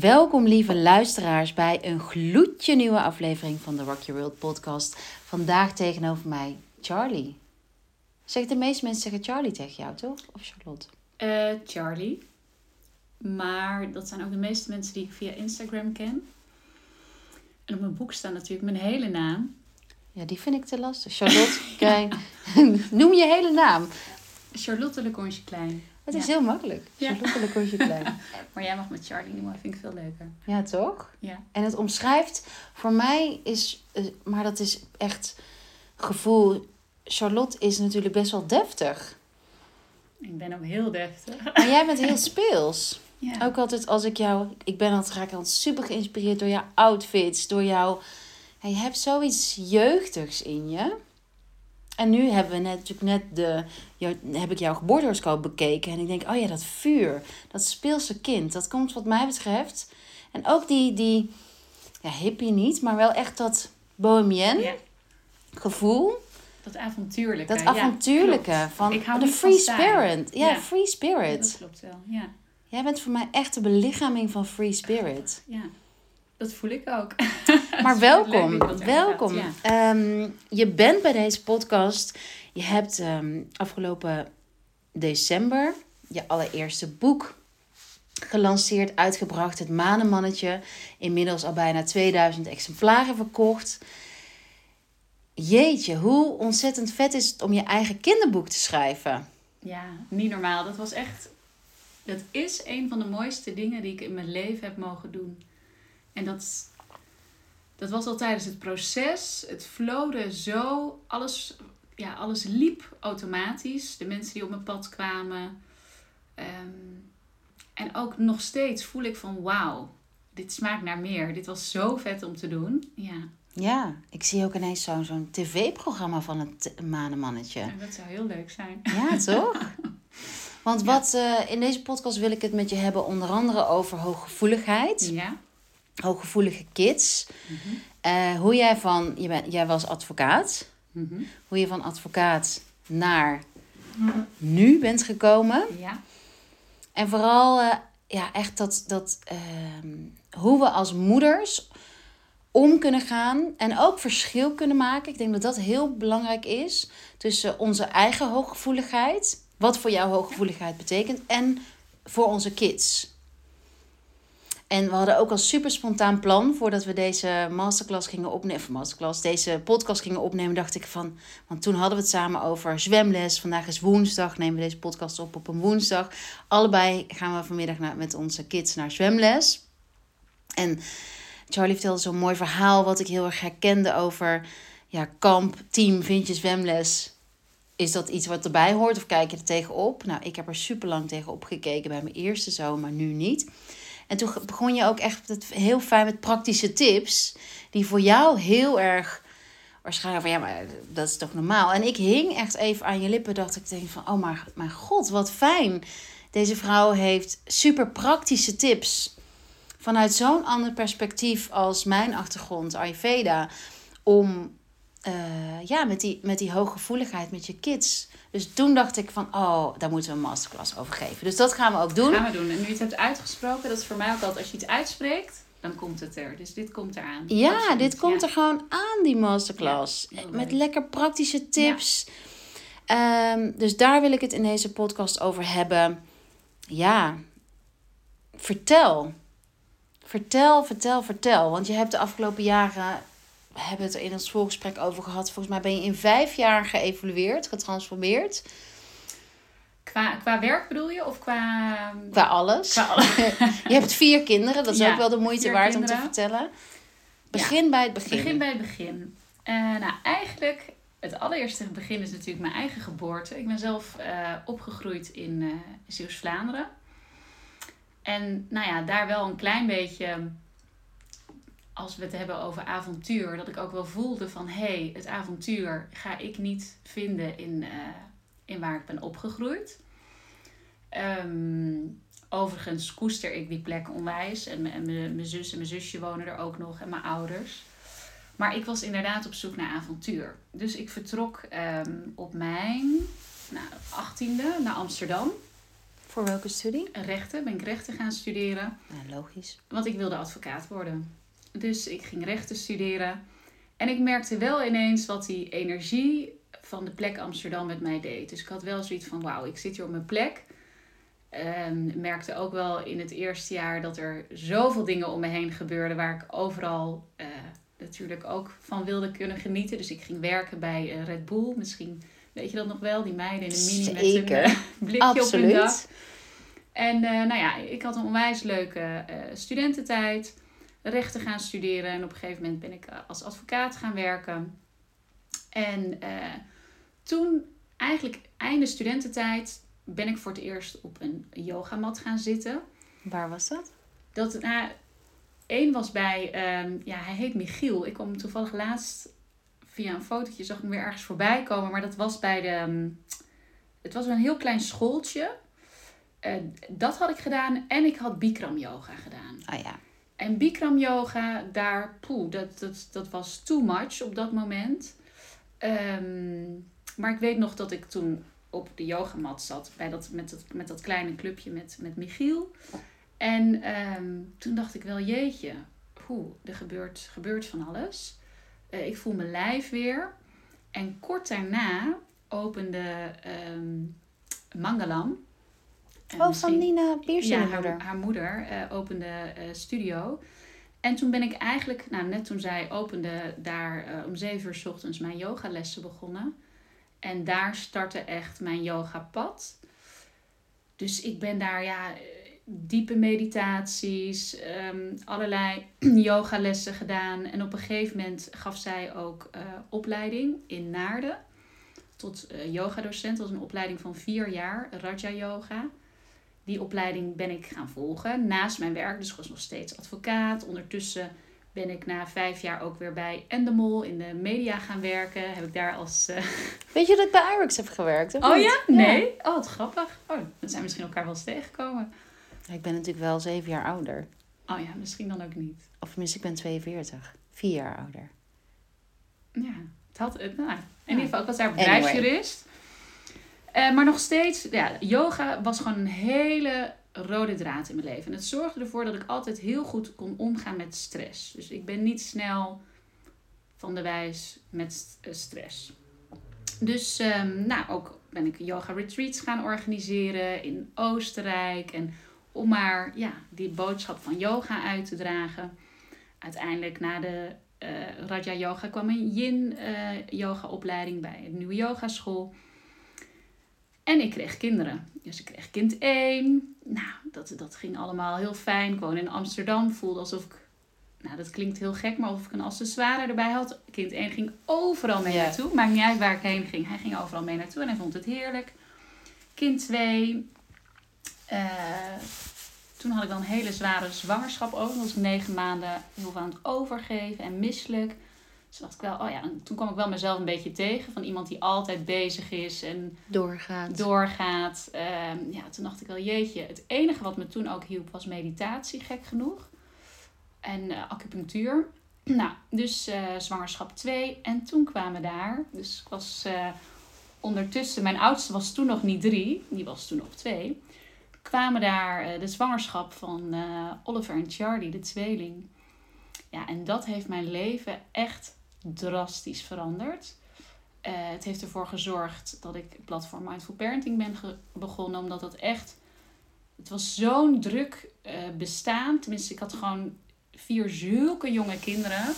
Welkom lieve luisteraars bij een gloedje nieuwe aflevering van de Rock Your World podcast. Vandaag tegenover mij Charlie. Zeg de meeste mensen zeggen Charlie tegen jou, toch? Of Charlotte? Eh, Charlie. Maar dat zijn ook de meeste mensen die ik via Instagram ken. En op mijn boek staat natuurlijk mijn hele naam. Ja, die vind ik te lastig. Charlotte, kijk. Noem je hele naam. Charlotte Lecontje Klein. Het is heel makkelijk. Ja. Charlotte Lecontje Klein. Maar jij mag me Charlie noemen, vind ik veel leuker. Ja, toch? Ja. En het omschrijft, voor mij is, eh, maar dat is echt gevoel. Charlotte is natuurlijk best wel deftig. Ik ben ook heel deftig. Maar jij bent heel speels. Ja. Ook altijd als ik jou, ik ben altijd raak altijd super geïnspireerd door jouw outfits, door jouw, ja, je hebt zoiets jeugdigs in je. En nu hebben we net, natuurlijk net de, jou- heb ik jouw geboortehoroscoop bekeken en ik denk, oh ja, dat vuur, dat speelse kind, dat komt wat mij betreft. En ook die, die ja, hippie niet, maar wel echt dat bohemien Ja, gevoel. dat avontuurlijke. Dat ja, avontuurlijke van Ik hou de free spirit. Ja, Ja. free Ja, spirit. dat klopt wel. Ja. Jij bent voor mij echt de belichaming van free spirit. ja, dat voel ik ook. Maar welkom, welkom. Ehm, je bent bij deze podcast. Je hebt ehm, afgelopen december je allereerste boek gelanceerd, uitgebracht. Het Manenmannetje. Inmiddels al bijna 2000 exemplaren verkocht. Jeetje, hoe ontzettend vet is het om je eigen kinderboek te schrijven. Ja, niet normaal. Dat was echt. Dat is een van de mooiste dingen die ik in mijn leven heb mogen doen. En dat, dat was al tijdens het proces. Het flowde zo. Alles, ja, alles liep automatisch. De mensen die op mijn pad kwamen. Ehm, en ook nog steeds voel ik van wauw, dit smaakt naar meer. Dit was zo vet om te doen. Ja, Ja, ik zie ook ineens zo'n zo'n tv-programma van het Manenmannetje. en dat zou heel leuk zijn. Ja, toch? Want wat eh, in deze podcast wil ik het met je hebben, onder andere over hooggevoeligheid, Ja. Hooggevoelige kids. Mhm. Eh, hoe jij van, je bent, jij was advocaat, Mhm. hoe je van advocaat naar nu bent gekomen. Ja. En vooral, eh, ja, echt dat, dat ehm, hoe we als moeders om kunnen gaan en ook verschil kunnen maken. Ik denk dat dat heel belangrijk is tussen onze eigen hooggevoeligheid, wat voor jou hooggevoeligheid betekent, en voor onze kids. En we hadden ook al super spontaan plan voordat we deze masterclass gingen opnemen. Masterclass, deze podcast gingen opnemen, dacht ik van. Want toen hadden we het samen over zwemles. Vandaag is woensdag, nemen we deze podcast op op een woensdag. Allebei gaan we vanmiddag naar, met onze kids naar zwemles. En Charlie vertelde zo'n mooi verhaal wat ik heel erg herkende over ja, kamp, team, vind je zwemles. Is dat iets wat erbij hoort of kijk je er tegenop? Nou, ik heb er super lang tegenop gekeken bij mijn eerste zoon, maar nu niet. En toen begon je ook echt heel fijn met praktische tips, die voor jou heel erg waarschijnlijk van ja, maar dat is toch normaal. En ik hing echt even aan je lippen, dacht ik denk van oh maar mijn god, wat fijn. Deze vrouw heeft super praktische tips vanuit zo'n ander perspectief als mijn achtergrond Ayurveda om eh, ja, met die, met die hooggevoeligheid met je kids. Dus toen dacht ik van, oh, daar moeten we een masterclass over geven. Dus dat gaan we ook doen. Gaan we doen. En nu je het hebt uitgesproken, dat is voor mij ook altijd als je iets uitspreekt, dan komt het er. Dus dit komt eraan. Ja, Absoluut, dit komt ja. er gewoon aan, die masterclass. Ja, Met lekker praktische tips. Ehm, dus daar wil ik het in deze podcast over hebben. Ja, vertel. Vertel, vertel, vertel. Want je hebt de afgelopen jaren, we hebben het er in ons voorgesprek over gehad. Volgens mij ben je in vijf jaar geëvolueerd, getransformeerd. Qua, qua werk bedoel je? Of qua... Qua alles. Qua alle- Je hebt vier kinderen, dat is Ja, ook wel de moeite waard om te vertellen. Begin bij het begin. Begin bij het begin. Eh, nou, eigenlijk, het allereerste begin is natuurlijk mijn eigen geboorte. Ik ben zelf eh, opgegroeid in eh Zeeuws-Vlaanderen. En nou ja, daar wel een klein beetje, als we het hebben over avontuur, dat ik ook wel voelde van hé, hey, het avontuur ga ik niet vinden in, eh, in waar ik ben opgegroeid. Ehm, overigens koester ik die plek onwijs. En, mijn- en mijn mijn zus en mijn zusje wonen er ook nog en mijn ouders. Maar ik was inderdaad op zoek naar avontuur. Dus ik vertrok ehm, op mijn nou, 18e naar Amsterdam. Voor welke studie? Rechten, ben ik rechten gaan studeren. Ja, logisch. Want ik wilde advocaat worden. Dus ik ging rechten studeren. En ik merkte wel ineens wat die energie van de plek Amsterdam met mij deed. Dus ik had wel zoiets van, wauw, ik zit hier op mijn plek. Um, merkte ook wel in het eerste jaar dat er zoveel dingen om me heen gebeurden waar ik overal uh, natuurlijk ook van wilde kunnen genieten. Dus ik ging werken bij uh, Red Bull. Misschien weet je dat nog wel, die meiden in de mini Zeker. met een uh, blikje Absoluut. op hun dak. En nou ja, ik had een onwijs leuke studententijd. Rechten gaan studeren en op een gegeven moment ben ik als advocaat gaan werken. En toen, eigenlijk einde studententijd, ben ik voor het eerst op een yogamat gaan zitten. Waar was dat? Dat, nou, één was bij, um, ja, hij heet Michiel. Ik kwam toevallig laatst via een fotootje, zag ik hem weer ergens voorbij komen. Maar dat was bij de, um, het was een heel klein schooltje. Uh, dat had ik gedaan en ik had Bikram yoga gedaan. Ah ja. En Bikram yoga, daar, poeh, dat, dat, dat was too much op dat moment. Um, maar ik weet nog dat ik toen op de yogamat zat bij dat, met, dat, met dat kleine clubje met, met Michiel. En um, toen dacht ik wel, jeetje, hoe, er gebeurt, gebeurt van alles. Uh, ik voel mijn lijf weer. En kort daarna opende um, Mangalam. Oh, van Nina Piersing ja, moeder. Haar, haar moeder uh, opende uh, studio. En toen ben ik eigenlijk, nou net toen zij opende, daar uh, om zeven uur s ochtends mijn yogalessen begonnen. En daar startte echt mijn yogapad. Dus ik ben daar ja, diepe meditaties, um, allerlei yogalessen gedaan. En op een gegeven moment gaf zij ook uh, opleiding in Naarden. Tot uh, yogadocent. Dat was een opleiding van vier jaar, Raja Yoga. Die opleiding ben ik gaan volgen naast mijn werk. Dus ik was nog steeds advocaat. Ondertussen ben ik na vijf jaar ook weer bij Endemol in de media gaan werken. Heb ik daar als... Uh... Weet je dat ik bij Irix heb gewerkt? oh niet? ja? Nee? Ja. Oh, wat grappig. Oh, dan zijn we misschien elkaar wel eens tegengekomen. Ik ben natuurlijk wel zeven jaar ouder. Oh ja, misschien dan ook niet. Of tenminste, ik ben 42. Vier jaar ouder. Ja, het had... het. Nou, in ieder geval, ik was daar bedrijfsjurist. Uh, maar nog steeds, ja, yoga was gewoon een hele rode draad in mijn leven. En het zorgde ervoor dat ik altijd heel goed kon omgaan met stress. Dus ik ben niet snel van de wijs met stress. Dus um, nou, ook ben ik yoga retreats gaan organiseren in Oostenrijk. En om maar ja, die boodschap van yoga uit te dragen. Uiteindelijk na de uh, Raja Yoga kwam een Yin yoga opleiding bij een nieuwe yogaschool. En ik kreeg kinderen. Dus ik kreeg kind 1. Nou, dat, dat ging allemaal heel fijn. Ik woon in Amsterdam. Voelde alsof ik... Nou, dat klinkt heel gek, maar alsof ik een accessoire erbij had. Kind 1 ging overal mee Ja. naartoe. Maakt niet uit waar ik heen ging. Hij ging overal mee naartoe en hij vond het heerlijk. Kind 2. eh, toen had ik dan een hele zware zwangerschap ook. Dan was ik negen maanden heel veel aan het overgeven en misselijk. Dus dacht ik wel, oh ja, en toen kwam ik wel mezelf een beetje tegen. Van iemand die altijd bezig is en Doorgaat. doorgaat. Ehm, ja, toen dacht ik wel, jeetje. Het enige wat me toen ook hielp was meditatie, gek genoeg. En eh, acupunctuur. Nou, dus eh, zwangerschap 2. En toen kwamen daar, dus ik was eh, ondertussen, mijn oudste was toen nog niet drie, die was toen nog twee. Kwamen daar de zwangerschap van Oliver en Charlie, de tweeling. Ja, en dat heeft mijn leven echt drastisch veranderd. Eh, het heeft ervoor gezorgd dat ik platform Mindful Parenting ben begonnen. Omdat het echt... Het was zo'n druk eh, bestaan. Tenminste, ik had gewoon vier zulke jonge kinderen.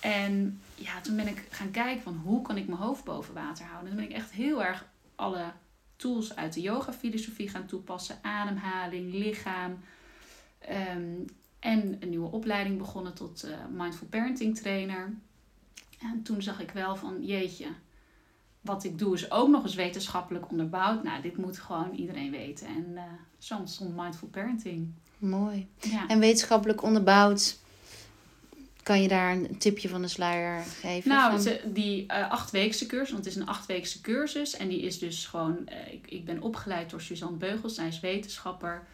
En ja, toen ben ik gaan kijken van hoe kan ik mijn hoofd boven water houden. En toen ben ik echt heel erg alle tools uit de yoga-filosofie gaan toepassen. Ademhaling, lichaam. Ehm, en een nieuwe opleiding begonnen tot eh, Mindful Parenting Trainer. En toen zag ik wel van, jeetje, wat ik doe is ook nog eens wetenschappelijk onderbouwd. Nou, dit moet gewoon iedereen weten. En eh zo ontstond Mindful Parenting. Mooi. Ja. En wetenschappelijk onderbouwd. Kan je daar een tipje van de sluier geven? Nou, van- die eh achtweekse cursus, want het is een achtweekse cursus. En die is dus gewoon, eh, ik, ik ben opgeleid door Suzanne Beugels. Zij is wetenschapper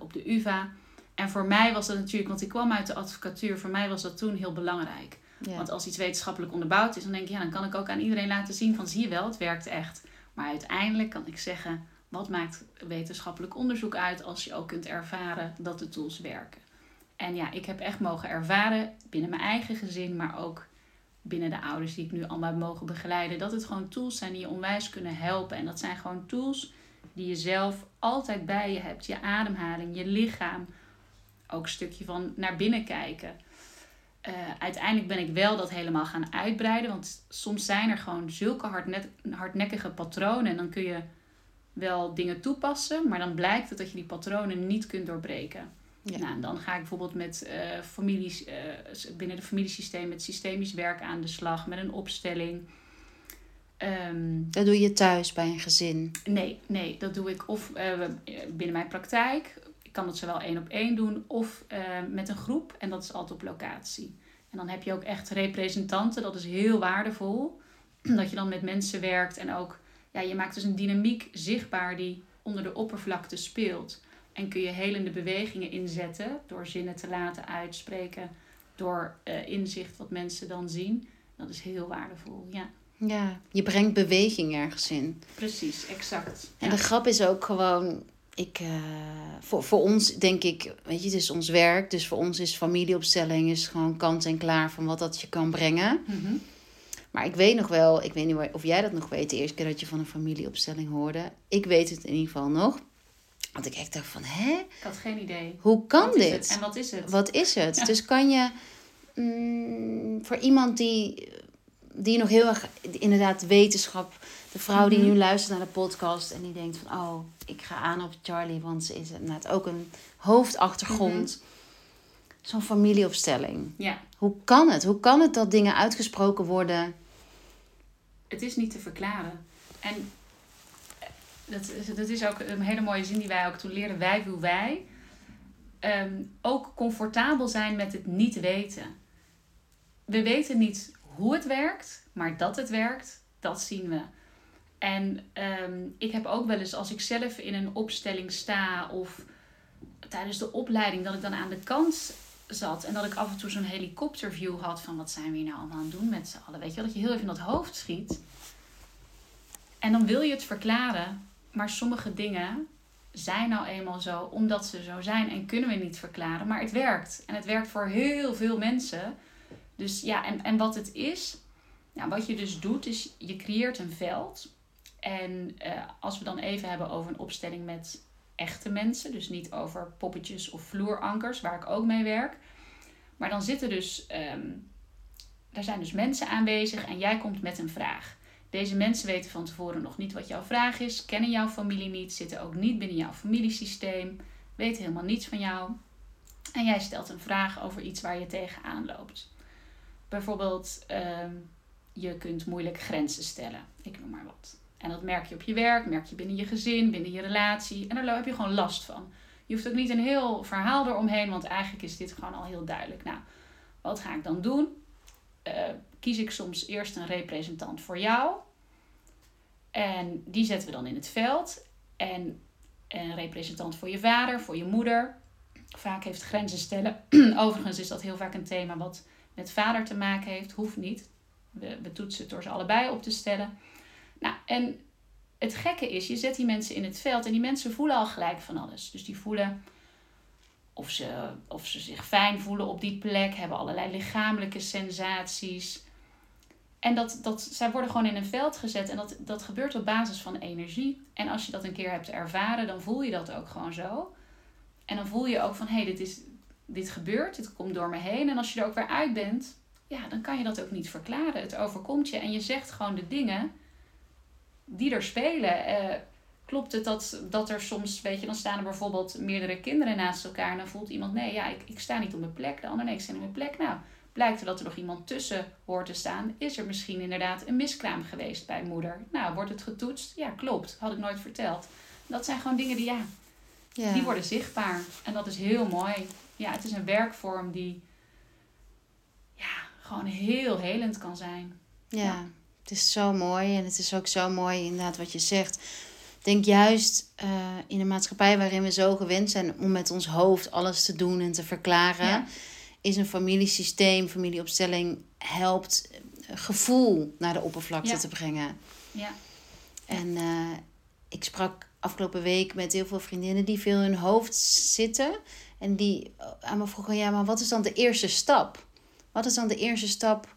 op de UvA. En voor mij was dat natuurlijk, want ik kwam uit de advocatuur. Voor mij was dat toen heel belangrijk. Want als iets wetenschappelijk onderbouwd is, dan denk ik, ja, dan kan ik ook aan iedereen laten zien van zie je wel, het werkt echt. Maar uiteindelijk kan ik zeggen, Wat maakt wetenschappelijk onderzoek uit als je ook kunt ervaren dat de tools werken? En ja, ik heb echt mogen ervaren binnen mijn eigen gezin, maar ook binnen de ouders die ik nu allemaal mogen begeleiden, dat het gewoon tools zijn die je onwijs kunnen helpen. En dat zijn gewoon tools die je zelf altijd bij je hebt. Je ademhaling, je lichaam. Ook een stukje van naar binnen kijken. Uh, uiteindelijk ben ik wel dat helemaal gaan uitbreiden. Want soms zijn er gewoon zulke hardnet, hardnekkige patronen. En dan kun je wel dingen toepassen. Maar dan blijkt het dat je die patronen niet kunt doorbreken. Ja. Nou, dan ga ik bijvoorbeeld met uh, families, uh, binnen de familiesysteem met systemisch werk aan de slag. Met een opstelling. Um, dat doe je thuis bij een gezin? Nee, nee dat doe ik of uh, binnen mijn praktijk. Kan het zowel één op één doen of uh, met een groep. En dat is altijd op locatie. En dan heb je ook echt representanten. Dat is heel waardevol. Dat je dan met mensen werkt. En ook, ja, je maakt dus een dynamiek zichtbaar die onder de oppervlakte speelt. En kun je helende bewegingen inzetten door zinnen te laten uitspreken. Door uh, inzicht wat mensen dan zien. Dat is heel waardevol, ja. Ja, je brengt beweging ergens in. Precies, exact. En de grap is ook gewoon, ik, uh, voor, voor ons denk ik, weet je, het is ons werk. Dus voor ons is familieopstelling is gewoon kant en klaar van wat dat je kan brengen. Mm -hmm. Maar ik weet nog wel, ik weet niet of jij dat nog weet, de eerste keer dat je van een familieopstelling hoorde. Ik weet het in ieder geval nog. Want ik echt dacht van, hè? Ik had geen idee. Hoe kan wat dit? En wat is het? Wat is het? Ja. Dus kan je mm, voor iemand die die nog heel erg, inderdaad, wetenschap. De vrouw die nu luistert naar de podcast en die denkt van, oh, ik ga aan op Charlie, want ze is inderdaad ook een hoofdachtergrond. Zo'n familieopstelling. Ja. Hoe kan het? Hoe kan het dat dingen uitgesproken worden? Het is niet te verklaren. En dat, dat is ook een hele mooie zin die wij ook toen leerden. Wij wil wij. Um, ook comfortabel zijn met het niet weten. We weten niet hoe het werkt, maar dat het werkt, dat zien we. En um, ik heb ook wel eens, als ik zelf in een opstelling sta of tijdens de opleiding, dat ik dan aan de kant zat en dat ik af en toe zo'n helikopterview had van wat zijn we hier nou allemaal aan het doen met z'n allen. Weet je dat je heel even in dat hoofd schiet. En dan wil je het verklaren, maar sommige dingen zijn nou eenmaal zo omdat ze zo zijn en kunnen we niet verklaren. Maar het werkt. En het werkt voor heel veel mensen. Dus ja, en, en wat het is, nou, wat je dus doet, is je creëert een veld. En uh, als we dan even hebben over een opstelling met echte mensen, dus niet over poppetjes of vloerankers, waar ik ook mee werk. Maar dan zitten dus, um, er zijn dus mensen aanwezig en jij komt met een vraag. Deze mensen weten van tevoren nog niet wat jouw vraag is, kennen jouw familie niet, zitten ook niet binnen jouw familiesysteem, weten helemaal niets van jou. En jij stelt een vraag over iets waar je tegenaan loopt. Bijvoorbeeld, uh, je kunt moeilijk grenzen stellen. Ik noem maar wat. En dat merk je op je werk, merk je binnen je gezin, binnen je relatie. En daar heb je gewoon last van. Je hoeft ook niet een heel verhaal eromheen, want eigenlijk is dit gewoon al heel duidelijk. Nou, wat ga ik dan doen? Uh, kies ik soms eerst een representant voor jou. En die zetten we dan in het veld. En een representant voor je vader, voor je moeder. Vaak heeft grenzen stellen. Overigens is dat heel vaak een thema wat met vader te maken heeft, hoeft niet. We, we toetsen het door ze allebei op te stellen. Nou, en het gekke is, je zet die mensen in het veld en die mensen voelen al gelijk van alles. Dus die voelen of ze, of ze zich fijn voelen op die plek, hebben allerlei lichamelijke sensaties. En dat, dat, zij worden gewoon in een veld gezet en dat, dat gebeurt op basis van energie. En als je dat een keer hebt ervaren, dan voel je dat ook gewoon zo. En dan voel je ook van, hé, hey, dit is, dit gebeurt, dit komt door me heen. En als je er ook weer uit bent, ja, dan kan je dat ook niet verklaren. Het overkomt je en je zegt gewoon de dingen die er spelen. Uh, klopt het dat, dat er soms, weet je, dan staan er bijvoorbeeld meerdere kinderen naast elkaar en dan voelt iemand, nee, ja, ik, ik sta niet op mijn plek. De ander, nee, ik sta niet op mijn plek. Nou, blijkt er dat er nog iemand tussen hoort te staan. Is er misschien inderdaad een miskraam geweest bij moeder? Nou, wordt het getoetst? Ja, klopt. Had ik nooit verteld. Dat zijn gewoon dingen die, ja, ja. die worden zichtbaar. En dat is heel mooi ja, het is een werkvorm die ja, gewoon heel helend kan zijn. Ja, ja, het is zo mooi en het is ook zo mooi inderdaad wat je zegt. Ik denk juist uh, in een maatschappij waarin we zo gewend zijn om met ons hoofd alles te doen en te verklaren, ja. is een familiesysteem, familieopstelling helpt gevoel naar de oppervlakte ja. te brengen. Ja. En uh, ik sprak afgelopen week met heel veel vriendinnen die veel in hun hoofd zitten. En die aan me vroegen, ja, maar wat is dan de eerste stap? Wat is dan de eerste stap?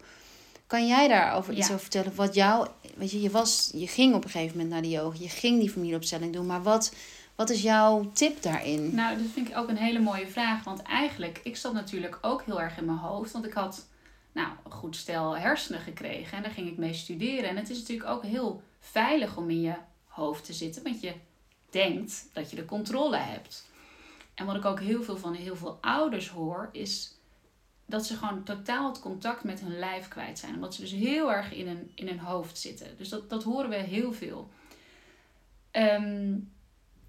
Kan jij daarover iets Ja. over vertellen? Wat jou, weet je, je, was, je ging op een gegeven moment naar de yoga, je ging die familieopstelling doen, maar wat, wat is jouw tip daarin? Nou, dat vind ik ook een hele mooie vraag. Want eigenlijk, ik zat natuurlijk ook heel erg in mijn hoofd. Want ik had, nou, een goed stel hersenen gekregen. En daar ging ik mee studeren. En het is natuurlijk ook heel veilig om in je hoofd te zitten. Want je denkt dat je de controle hebt. En wat ik ook heel veel van heel veel ouders hoor, is dat ze gewoon totaal het contact met hun lijf kwijt zijn. Omdat ze dus heel erg in hun, in hun hoofd zitten. Dus dat, dat horen we heel veel. Ehm,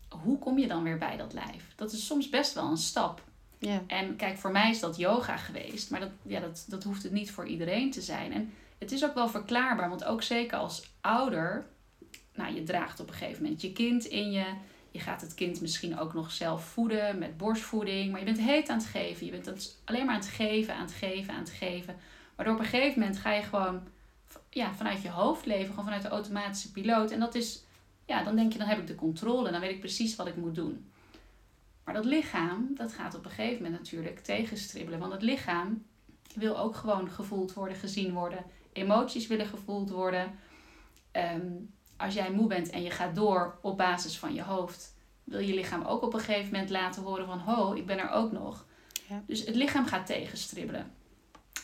hoe kom je dan weer bij dat lijf? Dat is soms best wel een stap. Ja, En kijk, voor mij is dat yoga geweest, maar dat, ja, dat, dat hoeft het niet voor iedereen te zijn. En het is ook wel verklaarbaar, want ook zeker als ouder, nou, je draagt op een gegeven moment je kind in je. Je gaat het kind misschien ook nog zelf voeden met borstvoeding, maar je bent heet aan het geven. Je bent alleen maar aan het geven, aan het geven, aan het geven. Waardoor op een gegeven moment ga je gewoon ja, vanuit je hoofd leven, gewoon vanuit de automatische piloot. En dat is, ja, dan denk je, dan heb ik de controle, dan weet ik precies wat ik moet doen. Maar dat lichaam, dat gaat op een gegeven moment natuurlijk tegenstribbelen. Want het lichaam wil ook gewoon gevoeld worden, gezien worden. Emoties willen gevoeld worden. Ehm, als jij moe bent en je gaat door op basis van je hoofd, wil je lichaam ook op een gegeven moment laten horen van ho, ik ben er ook nog. Ja. Dus het lichaam gaat tegenstribbelen.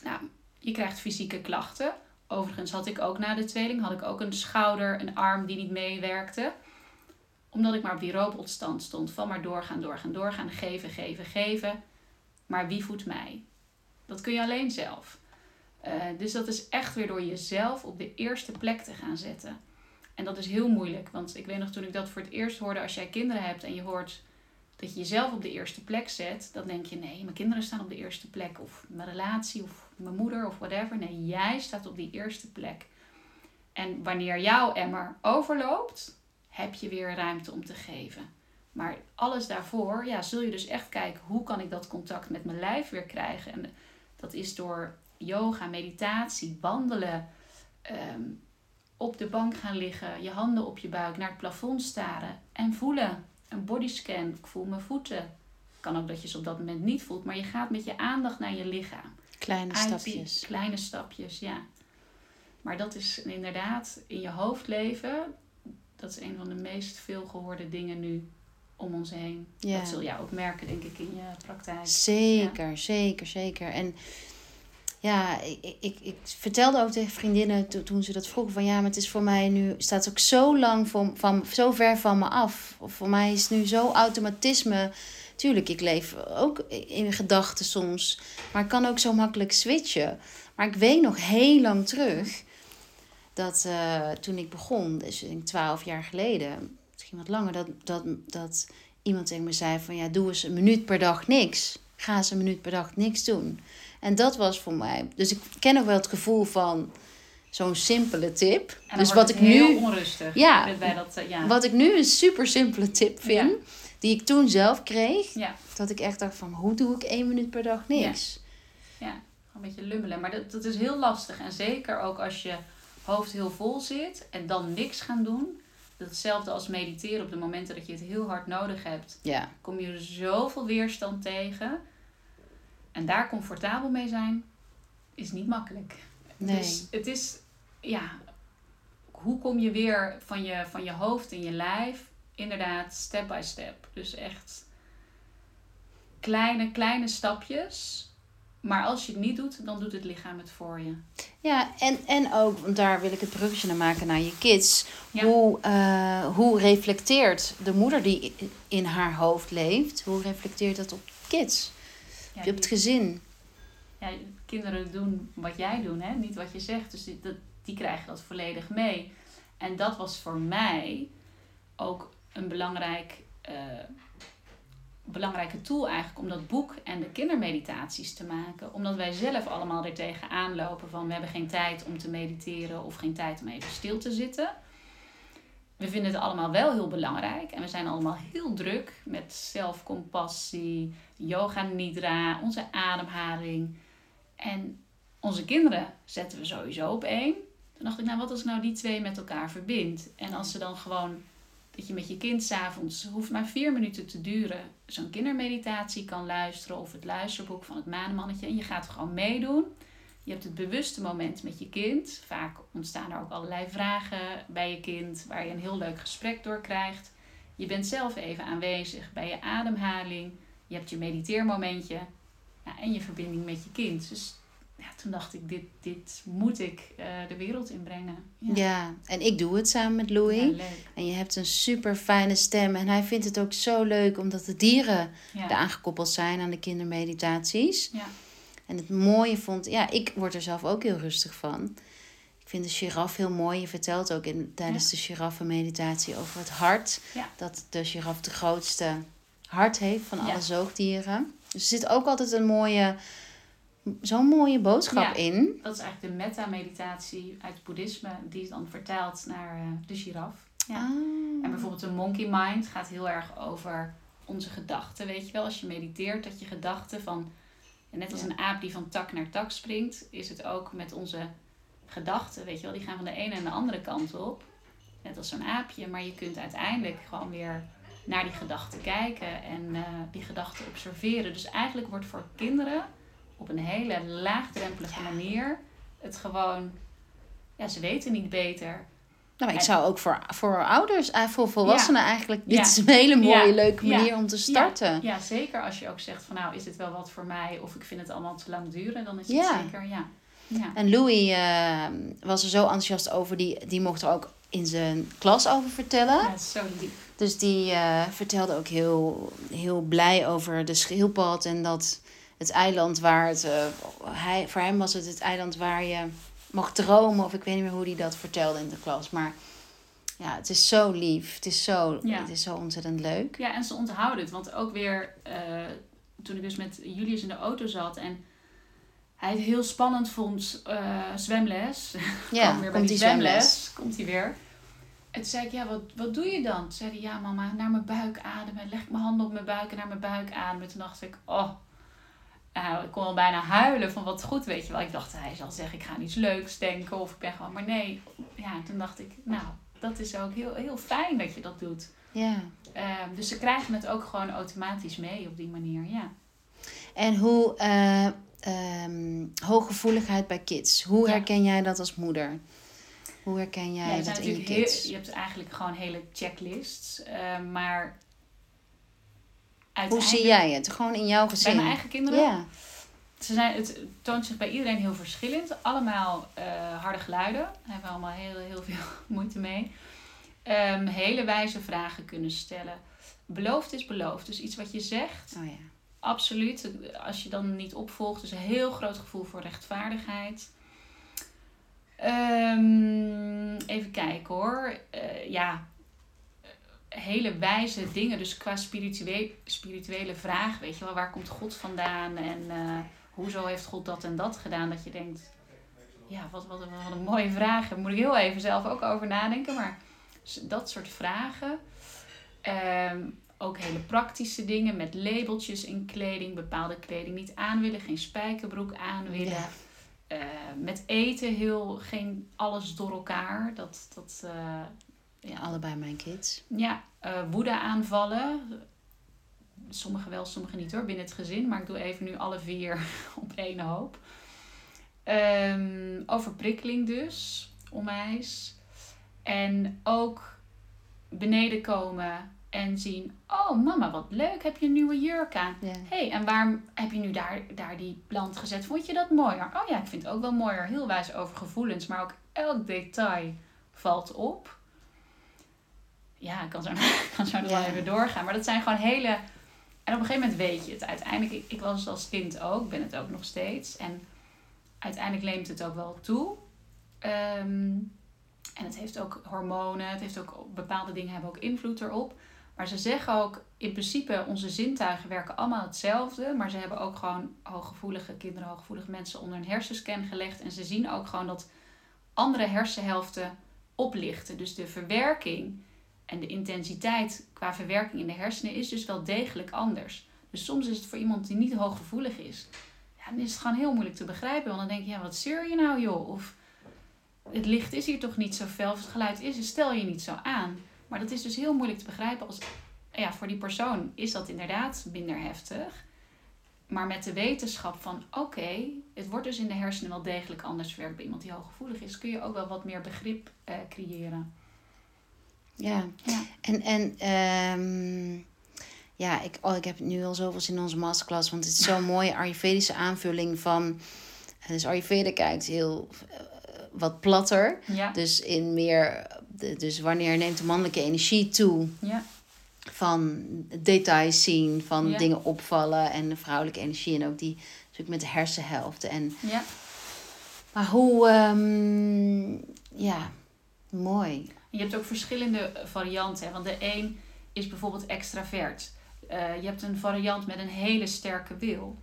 Nou, je krijgt fysieke klachten. Overigens had ik ook na de tweeling had ik ook een schouder, een arm die niet meewerkte omdat ik maar op die robotstand stond. Van maar doorgaan, doorgaan, doorgaan. Geven, geven, geven. Maar wie voedt mij? Dat kun je alleen zelf. Eh, dus dat is echt weer door jezelf op de eerste plek te gaan zetten. En dat is heel moeilijk. Want ik weet nog toen ik dat voor het eerst hoorde. Als jij kinderen hebt en je hoort dat je jezelf op de eerste plek zet. Dan denk je nee, mijn kinderen staan op de eerste plek. Of mijn relatie of mijn moeder of whatever. Nee, jij staat op die eerste plek. En wanneer jouw emmer overloopt heb je weer ruimte om te geven. Maar alles daarvoor, ja, zul je dus echt kijken hoe kan ik dat contact met mijn lijf weer krijgen. En dat is door yoga, meditatie, wandelen, ehm, op de bank gaan liggen, je handen op je buik, naar het plafond staren en voelen. Een bodyscan, ik voel mijn voeten. Kan ook dat je ze op dat moment niet voelt, maar je gaat met je aandacht naar je lichaam. kleine Uit die stapjes. Kleine stapjes, ja. Maar dat is inderdaad in je hoofd leven. Dat is een van de meest veelgehoorde dingen nu om ons heen. Ja. Dat zul jij ook merken, denk ik, in je praktijk. Zeker, zeker, zeker. En ja, ik, ik, ik vertelde ook tegen vriendinnen to- toen ze dat vroegen van ja, maar het is voor mij nu, staat ook zo lang van, van, zo ver van me af. Voor mij is het nu zo automatisme. Tuurlijk, ik leef ook in gedachten soms, maar ik kan ook zo makkelijk switchen. Maar ik weet nog heel lang terug dat eh, toen ik begon, dus ik twaalf jaar geleden, misschien wat langer, dat, dat, dat iemand tegen me zei van ja, doe eens een minuut per dag niks. Ga eens een minuut per dag niks doen. En dat was voor mij. Dus ik ken nog wel het gevoel van zo'n simpele tip. En dan dus wat ik nu, onrustig. Ja. Bij- dat, eh, ja. wat ik nu een super simpele tip vind, die ik toen zelf kreeg, Ja. dat ik echt dacht van hoe doe ik één minuut per dag niks? Ja, gewoon een beetje lummelen. Maar dat, dat is heel lastig. En zeker ook als je hoofd heel vol zit en dan niks gaan doen. Hetzelfde als mediteren op de momenten dat je het heel hard nodig hebt. Ja, Kom je er zoveel weerstand tegen. En daar comfortabel mee zijn, is niet makkelijk. nee. Dus het is, ja, hoe kom je weer van je, van je hoofd in je lijf? Inderdaad, step by step. Dus echt kleine, kleine stapjes. Maar als je het niet doet, dan doet het lichaam het voor je. Ja, en, en ook, want daar wil ik het bruggetje naar maken naar je kids. Ja. Hoe, eh, hoe reflecteert de moeder die in haar hoofd leeft, hoe reflecteert dat op kids? Ja, het die, gezin? ja, kinderen doen wat jij doet, hè? niet wat je zegt. Dus die, dat, die krijgen dat volledig mee. En dat was voor mij ook een belangrijk, eh, belangrijke tool eigenlijk om dat boek en de kindermeditaties te maken. Omdat wij zelf allemaal er tegenaan lopen van we hebben geen tijd om te mediteren of geen tijd om even stil te zitten. We vinden het allemaal wel heel belangrijk en we zijn allemaal heel druk met zelfcompassie, yoga nidra, onze ademhaling. En onze kinderen zetten we sowieso op één. Toen dacht ik, nou wat als ik nou die twee met elkaar verbind? En als ze dan gewoon dat je met je kind s'avonds, hoeft maar vier minuten te duren, zo'n kindermeditatie kan luisteren of het luisterboek van het maanmannetje. En je gaat gewoon meedoen. Je hebt het bewuste moment met je kind. Vaak ontstaan er ook allerlei vragen bij je kind waar je een heel leuk gesprek door krijgt. Je bent zelf even aanwezig bij je ademhaling. Je hebt je mediteermomentje ja, en je verbinding met je kind. Dus ja, toen dacht ik, dit, dit moet ik uh, de wereld inbrengen. Ja. ja. en ik doe het samen met Louis. Ja. En je hebt een super fijne stem. En hij vindt het ook zo leuk omdat de dieren Ja. eraan gekoppeld zijn aan de kindermeditaties. Ja. En het mooie vond, ja, ik word er zelf ook heel rustig van. Ik vind de giraf heel mooi. Je vertelt ook in, tijdens Ja. de giraffenmeditatie over het hart. Ja. Dat de giraf de grootste hart heeft van alle Ja. zoogdieren. Dus er zit ook altijd een mooie, zo'n mooie boodschap Ja. in. Dat is eigenlijk de metta-meditatie uit het boeddhisme, die is dan vertaald naar eh, de giraf. Ja. Ah. En bijvoorbeeld de monkey mind gaat heel erg over onze gedachten. Weet je wel, als je mediteert, dat je gedachten van. En Net als een aap die van tak naar tak springt, is het ook met onze gedachten. Weet je wel, die gaan van de ene en de andere kant op. Net als zo'n aapje. Maar je kunt uiteindelijk gewoon weer naar die gedachten kijken en eh, die gedachten observeren. Dus eigenlijk wordt voor kinderen op een hele laagdrempelige manier het gewoon. Ja, ze weten niet beter. Nou, ik En- zou ook voor, voor ouders, eh, voor volwassenen eigenlijk, dit Ja. is een hele mooie, leuke manier om te starten. Ja, zeker als je ook zegt van nou, is dit wel wat voor mij of ik vind het allemaal te lang duren, dan is het zeker ja. Ja. En Louis eh, was er zo enthousiast over, die, die mocht er ook in zijn klas over vertellen. Ja, zo lief. Dus die eh, vertelde ook heel, heel blij over de schildpad en dat het eiland waar het, eh, hij, voor hem was het het eiland waar je mag dromen, of ik weet niet meer hoe hij dat vertelde in de klas. Maar ja, het is zo lief, het is zo, Ja. het is zo ontzettend leuk. Ja, en ze onthouden het. Want ook weer, eh, toen ik dus met Julius in de auto zat en hij het heel spannend vond, eh, zwemles. Ja, weer bij komt die zwemles. Komt hij weer. En toen zei ik, ja, wat, wat doe je dan? Toen zei hij, ja mama, naar mijn buik ademen. Leg ik mijn handen op mijn buik en naar mijn buik ademen. Toen dacht ik, oh. Nou, ik kon al bijna huilen van wat goed, weet je wel. Ik dacht, hij zal zeggen, ik ga aan iets leuks denken. Of ik ben gewoon, maar nee. Ja, toen dacht ik, nou, dat is ook heel, heel fijn dat je dat doet. Ja. Ehm, dus ze krijgen het ook gewoon automatisch mee op die manier, ja. En hoe eh, ehm, hooggevoeligheid bij kids, hoe Ja. herken jij dat als moeder? Hoe herken jij ja dat in je kids? heel, je hebt eigenlijk gewoon hele checklists. ehm, maar Hoe zie jij het? Gewoon in jouw Bij gezin? mijn eigen kinderen? Ja. Ze zijn, het toont zich bij iedereen heel verschillend. Allemaal eh, harde geluiden. Daar hebben we allemaal heel, heel veel moeite mee. Ehm, hele wijze vragen kunnen stellen. Beloofd is beloofd. Dus iets wat je zegt, Oh ja. absoluut. Als je dan niet opvolgt, dus een heel groot gevoel voor rechtvaardigheid. Ehm, even kijken hoor. Eh, ja, hele wijze dingen. Dus qua spirituele, spirituele vraag, weet je wel, waar komt God vandaan en eh, hoezo heeft God dat en dat gedaan? Dat je denkt, ja, wat, wat, wat een mooie vraag. Daar moet ik heel even zelf ook over nadenken. Maar dat soort vragen. Ehm, ook hele praktische dingen met labeltjes in kleding, bepaalde kleding niet aan willen, geen spijkerbroek aan willen. Ja. Eh, met eten heel geen alles door elkaar. Dat, dat eh, ja, allebei mijn kids. ja, eh woede aanvallen. Sommige wel, sommige niet hoor, binnen het gezin. Maar ik doe even nu alle vier op één hoop. Ehm, overprikkeling dus, onwijs. En ook beneden komen en zien... Oh mama, wat leuk, heb je een nieuwe jurk aan? Ja. hey, en waarom heb je nu daar, daar die plant gezet? Vond je dat mooier? Oh ja, ik vind het ook wel mooier. Heel wijs over gevoelens, maar ook elk detail valt op. Ja, ik kan zo, kan zo wel even doorgaan. Maar dat zijn gewoon hele... En op een gegeven moment weet je het. Uiteindelijk, ik, ik was het als kind ook, ben het ook nog steeds. En uiteindelijk neemt het ook wel toe. Ehm, en het heeft ook hormonen, het heeft ook bepaalde dingen hebben ook invloed erop. Maar ze zeggen ook, in principe, onze zintuigen werken allemaal hetzelfde. Maar ze hebben ook gewoon hooggevoelige kinderen, hooggevoelige mensen onder een hersenscan gelegd. En ze zien ook gewoon dat andere hersenhelften oplichten. Dus de verwerking en de intensiteit qua verwerking in de hersenen is dus wel degelijk anders. Dus soms is het voor iemand die niet hooggevoelig is, ja, dan is het gewoon heel moeilijk te begrijpen. Want dan denk je, ja, wat zeur je nou joh? Of het licht is hier toch niet zo fel, of het geluid is, stel je niet zo aan. Maar dat is dus heel moeilijk te begrijpen. Als, ja, voor die persoon is dat inderdaad minder heftig. Maar met de wetenschap van oké, het wordt dus in de hersenen wel degelijk anders verwerkt bij iemand die hooggevoelig is, kun je ook wel wat meer begrip uh, creëren. Ja, ja. en, en ehm, ja, ik, oh, ik heb nu al zoveel zin in onze masterclass, want het is zo'n mooie Ayurvedische aanvulling van. Dus Ayurveda kijkt heel uh, wat platter. Ja. Dus in meer. Dus wanneer neemt de mannelijke energie toe? Ja van details zien, van dingen opvallen en de vrouwelijke energie en ook die natuurlijk met de hersenhelft. En, ja. Maar hoe, um, ja, mooi. Je hebt ook verschillende varianten, want de een is bijvoorbeeld extravert. Uh, je hebt een variant met een hele sterke wil.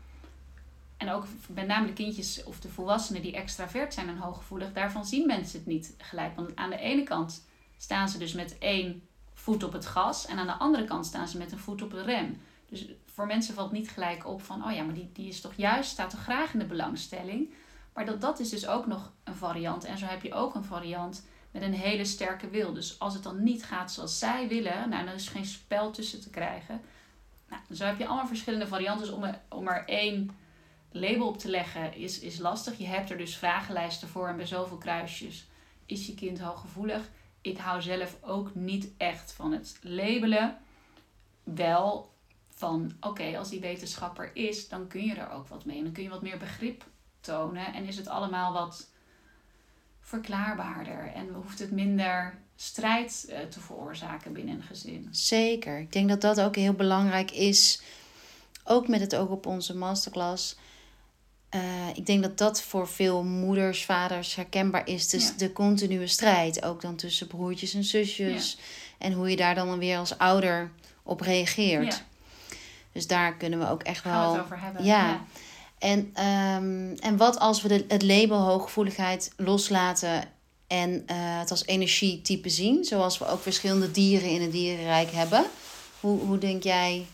En ook met name de kindjes of de volwassenen die extravert zijn en hooggevoelig, daarvan zien mensen het niet gelijk. Want aan de ene kant staan ze dus met één voet op het gas. En aan de andere kant staan ze met een voet op de rem. Dus voor mensen valt niet gelijk op van, oh ja, maar die, die is toch juist, staat toch graag in de belangstelling. Maar dat, dat is dus ook nog een variant. En zo heb je ook een variant met een hele sterke wil. Dus als het dan niet gaat zoals zij willen, nou, dan is er geen spel tussen te krijgen. Nou, zo heb je allemaal verschillende varianten. Dus om er, om er één label op te leggen is, is lastig. Je hebt er dus vragenlijsten voor en bij zoveel kruisjes is je kind hooggevoelig ik hou zelf ook niet echt van het labelen. Wel van oké, als die wetenschapper is, dan kun je er ook wat mee. En dan kun je wat meer begrip tonen. En is het allemaal wat verklaarbaarder. En hoeft het minder strijd eh, te veroorzaken binnen een gezin. Zeker. Ik denk dat dat ook heel belangrijk is. Ook met het oog op onze masterclass. Uh, ik denk dat dat voor veel moeders, vaders herkenbaar is. Dus de continue strijd. Ook dan tussen broertjes en zusjes. En hoe je daar dan weer als ouder op reageert. Ja. Dus daar kunnen we ook echt Gaan wel. We het over hebben. Ja. En, um, en wat als we de, het label hooggevoeligheid loslaten en uh, het als energietype zien, zoals we ook verschillende dieren in het dierenrijk hebben? Hoe, hoe denk jij?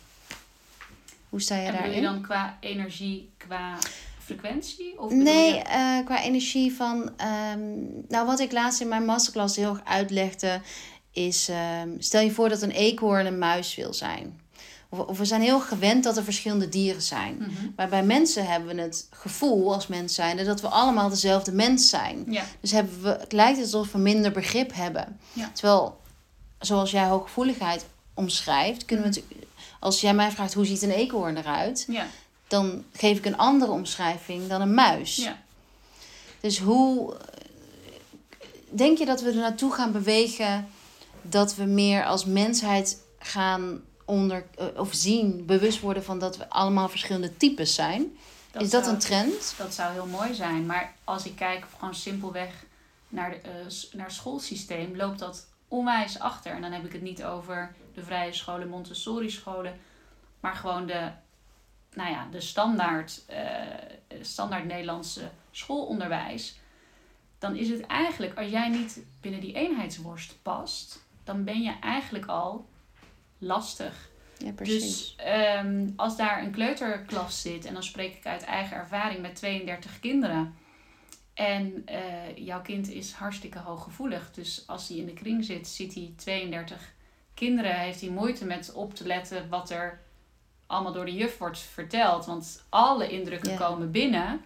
Hoe sta je en daarin? je dan qua energie, qua frequentie? Of nee, uh, qua energie van. Um, nou, wat ik laatst in mijn masterclass heel erg uitlegde, is: um, stel je voor dat een eekhoorn een muis wil zijn. Of, we zijn heel gewend dat er verschillende dieren zijn. Mm -hmm. Maar bij mensen hebben we het gevoel als mens zijn dat we allemaal dezelfde mens zijn. Ja. Dus hebben we, het lijkt alsof we minder begrip hebben. Ja. Terwijl, zoals jij hooggevoeligheid omschrijft, kunnen we het. Als jij mij vraagt hoe ziet een eekhoorn eruit, ja dan geef ik een andere omschrijving dan een muis. Ja. Dus hoe denk je dat we er naartoe gaan bewegen dat we meer als mensheid gaan onder of zien, bewust worden van dat we allemaal verschillende types zijn? Dat is dat zou, een trend? Dat zou heel mooi zijn. Maar als ik kijk gewoon simpelweg naar, de, uh, naar het schoolsysteem, loopt dat onwijs achter. En dan heb ik het niet over de vrije scholen, Montessori scholen, maar gewoon de nou ja, de standaard, uh, standaard Nederlandse schoolonderwijs, dan is het eigenlijk, als jij niet binnen die eenheidsworst past, dan ben je eigenlijk al lastig. Ja, precies. Dus um, als daar een kleuterklas zit, en dan spreek ik uit eigen ervaring met 32 kinderen. En uh, jouw kind is hartstikke hooggevoelig. Dus als hij in de kring zit, ziet hij 32 kinderen. Heeft hij moeite met op te letten wat er allemaal door de juf wordt verteld. Want alle indrukken komen binnen.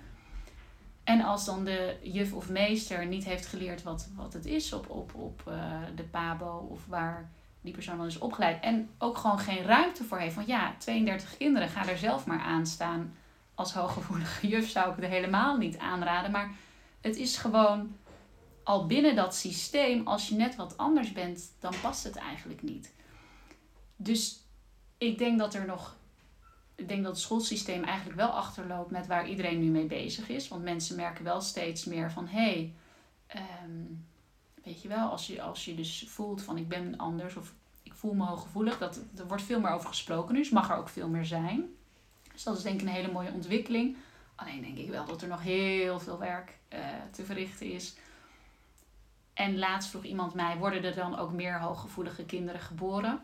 En als dan de juf of meester niet heeft geleerd wat, wat het is op, op, op uh, de PABO of waar die persoon dan is opgeleid. En ook gewoon geen ruimte voor heeft. Want ja, 32 kinderen, ga er zelf maar aan staan. Als hooggevoelige juf zou ik het helemaal niet aanraden. Maar het is gewoon al binnen dat systeem, als je net wat anders bent, dan past het eigenlijk niet. Dus ik denk dat er nog ik denk dat het schoolsysteem eigenlijk wel achterloopt met waar iedereen nu mee bezig is. Want mensen merken wel steeds meer van hé, hey, um, weet je wel, als je, als je dus voelt van ik ben anders of ik voel me hooggevoelig, dat, er wordt veel meer over gesproken nu, dus mag er ook veel meer zijn. Dus dat is denk ik een hele mooie ontwikkeling. Alleen denk ik wel dat er nog heel veel werk uh, te verrichten is. En laatst vroeg iemand mij, worden er dan ook meer hooggevoelige kinderen geboren?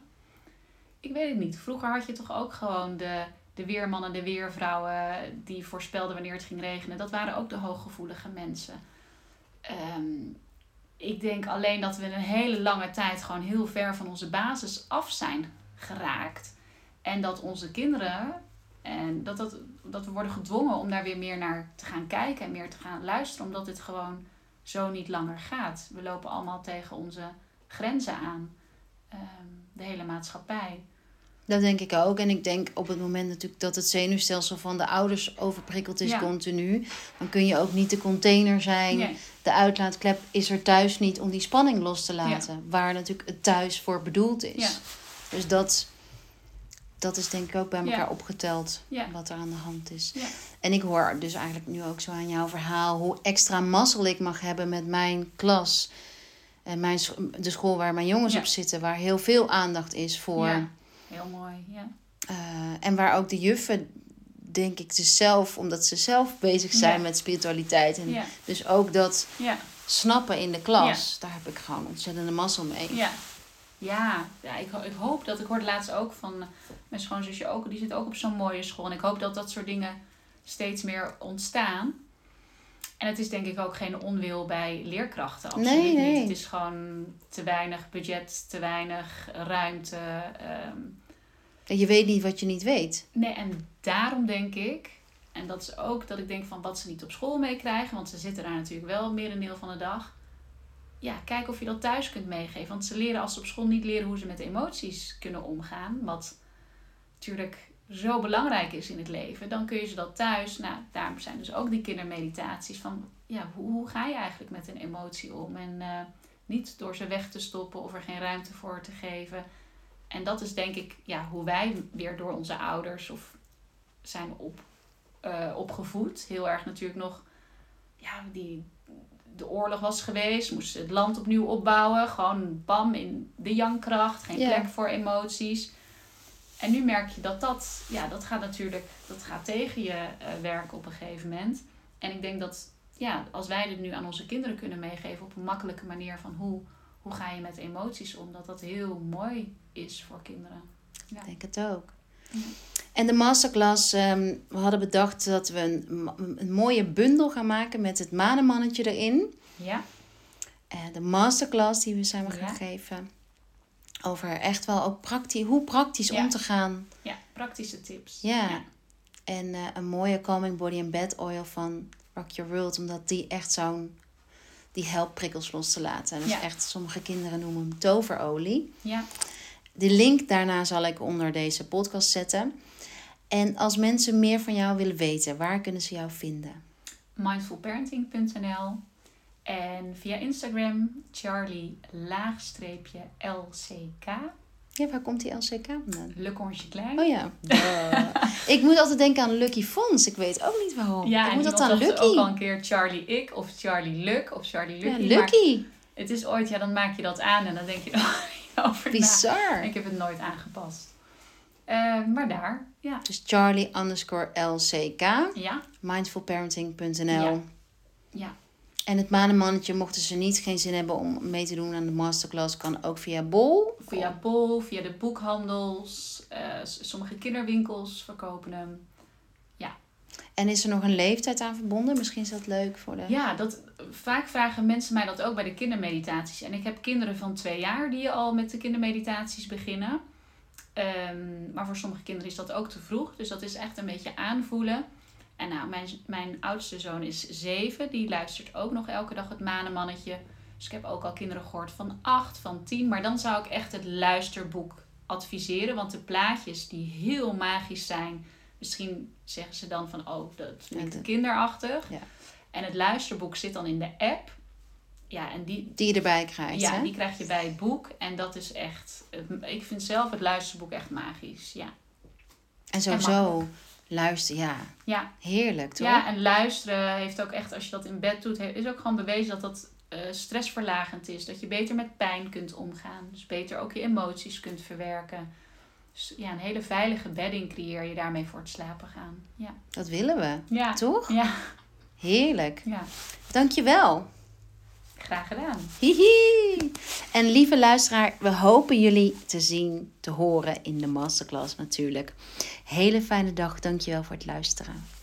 Ik weet het niet. Vroeger had je toch ook gewoon de de weermannen, de weervrouwen die voorspelden wanneer het ging regenen, dat waren ook de hooggevoelige mensen. Um, ik denk alleen dat we een hele lange tijd gewoon heel ver van onze basis af zijn geraakt. En dat onze kinderen, en dat, dat, dat we worden gedwongen om daar weer meer naar te gaan kijken en meer te gaan luisteren, omdat dit gewoon zo niet langer gaat. We lopen allemaal tegen onze grenzen aan, ehm, de hele maatschappij. Dat denk ik ook. En ik denk op het moment natuurlijk dat het zenuwstelsel van de ouders overprikkeld is Ja. continu, dan kun je ook niet de container zijn. Nee. De uitlaatklep is er thuis niet om die spanning los te laten. Waar natuurlijk het thuis voor bedoeld is. Ja. Dus dat, dat is denk ik ook bij elkaar opgeteld wat er aan de hand is. En ik hoor dus eigenlijk nu ook zo aan jouw verhaal hoe extra mazzel ik mag hebben met mijn klas. En mijn, de school waar mijn jongens op zitten, waar heel veel aandacht is voor. Heel mooi, ja. Eh, en waar ook de juffen, denk ik, dus zelf, omdat ze zelf bezig zijn Ja. met spiritualiteit. En Ja, dus ook dat ja, snappen in de klas, daar heb ik gewoon ontzettende mazzel mee. ja. Ja, ja ik, ik hoop dat, ik hoorde laatst ook van mijn schoonzusje ook, die zit ook op zo'n mooie school. En ik hoop dat dat soort dingen steeds meer ontstaan. En het is denk ik ook geen onwil bij leerkrachten, absoluut Nee, nee. niet. Het is gewoon te weinig budget, te weinig ruimte. ehm, je weet niet wat je niet weet. Nee, en daarom denk ik, en dat is ook dat ik denk van wat ze niet op school meekrijgen, want ze zitten daar natuurlijk wel merendeel van de dag. Ja, kijk of je dat thuis kunt meegeven. Want ze leren als ze op school niet leren hoe ze met emoties kunnen omgaan, wat natuurlijk zo belangrijk is in het leven, dan kun je ze dat thuis. Nou, daarom zijn dus ook die kindermeditaties van, ja, hoe, hoe ga je eigenlijk met een emotie om? En eh, niet door ze weg te stoppen of er geen ruimte voor te geven. En dat is denk ik ja, hoe wij weer door onze ouders of zijn op, eh, opgevoed. Heel erg natuurlijk nog, ja, die, de oorlog was geweest, moesten het land opnieuw opbouwen. Gewoon bam in de jankkracht, geen plek voor emoties. En nu merk je dat dat, ja, dat gaat natuurlijk, dat gaat tegen je eh, werken op een gegeven moment. En ik denk dat, ja, als wij dit nu aan onze kinderen kunnen meegeven op een makkelijke manier van hoe, hoe ga je met emoties om, dat dat heel mooi is voor kinderen. Ik denk het ook. Ja. En de masterclass, ehm, we hadden bedacht dat we een, een mooie bundel gaan maken met het manenmannetje erin. Ja, Eh, de masterclass die we samen gaan Ja. geven. Over echt wel ook praktisch, hoe praktisch Ja. om te gaan. ja praktische tips. Ja. En eh, een mooie Calming Body and Bed Oil van Rock Your World. Omdat die echt zo'n... Die helpt prikkels los te laten. Ja. is echt, sommige kinderen noemen hem toverolie. ja. De link daarna zal ik onder deze podcast zetten. En als mensen meer van jou willen weten, waar kunnen ze jou vinden? mindfulparenting.nl en via Instagram charlie laagstreepje lck Ja, waar komt die LCK vandaan? Le Conche Klein. Oh ja. Ik moet altijd denken aan Lucky Fons. Ik weet ook niet waarom. ja, ik moet dat aan dacht Lucky. ook al een keer Charlie Ik of Charlie Luck of Charlie Ja, Lucky. Maar Lucky. het is ooit, ja, dan maak je dat aan en dan denk je er over na. Bizar. Ik heb het nooit aangepast. Eh, maar daar, ja. Dus Charlie underscore LCK. Ja, Mindfulparenting.nl Ja. ja. En het manenmannetje, mochten ze niet geen zin hebben om mee te doen aan de masterclass, kan ook via Bol. Via Bol, via de boekhandels, eh, sommige kinderwinkels verkopen hem. En is er nog een leeftijd aan verbonden? Misschien is dat leuk voor de... Ja, dat, vaak vragen mensen mij dat ook bij de kindermeditaties. En ik heb kinderen van twee jaar die al met de kindermeditaties beginnen. Ehm, maar voor sommige kinderen is dat ook te vroeg. Dus dat is echt een beetje aanvoelen. En nou, mijn, mijn oudste zoon is zeven. Die luistert ook nog elke dag het manenmannetje. Dus ik heb ook al kinderen gehoord van acht, van tien. Maar dan zou ik echt het luisterboek adviseren. Want de plaatjes die heel magisch zijn. Misschien zeggen ze dan van, oh, dat vind ik kinderachtig. Ja. En het luisterboek zit dan in de app. Ja, en die, Die je erbij krijgt, ja, hè? die krijg je bij het boek. En dat is echt... het- Ik vind zelf het luisterboek echt magisch. Ja, En sowieso luisteren, ja. ja. Heerlijk, toch? ja en luisteren heeft ook echt... Als je dat in bed doet, is ook gewoon bewezen dat dat eh, stressverlagend is. Dat je beter met pijn kunt omgaan. Dus beter ook je emoties kunt verwerken. Dus ja, een hele veilige bedding creëer je daarmee voor het slapen gaan. Ja. Dat willen we, Ja. toch? Ja, Heerlijk. ja. Dankjewel. Graag gedaan. Hihi. En lieve luisteraar, we hopen jullie te zien, te horen in de masterclass natuurlijk. Hele fijne dag. Dankjewel voor het luisteren.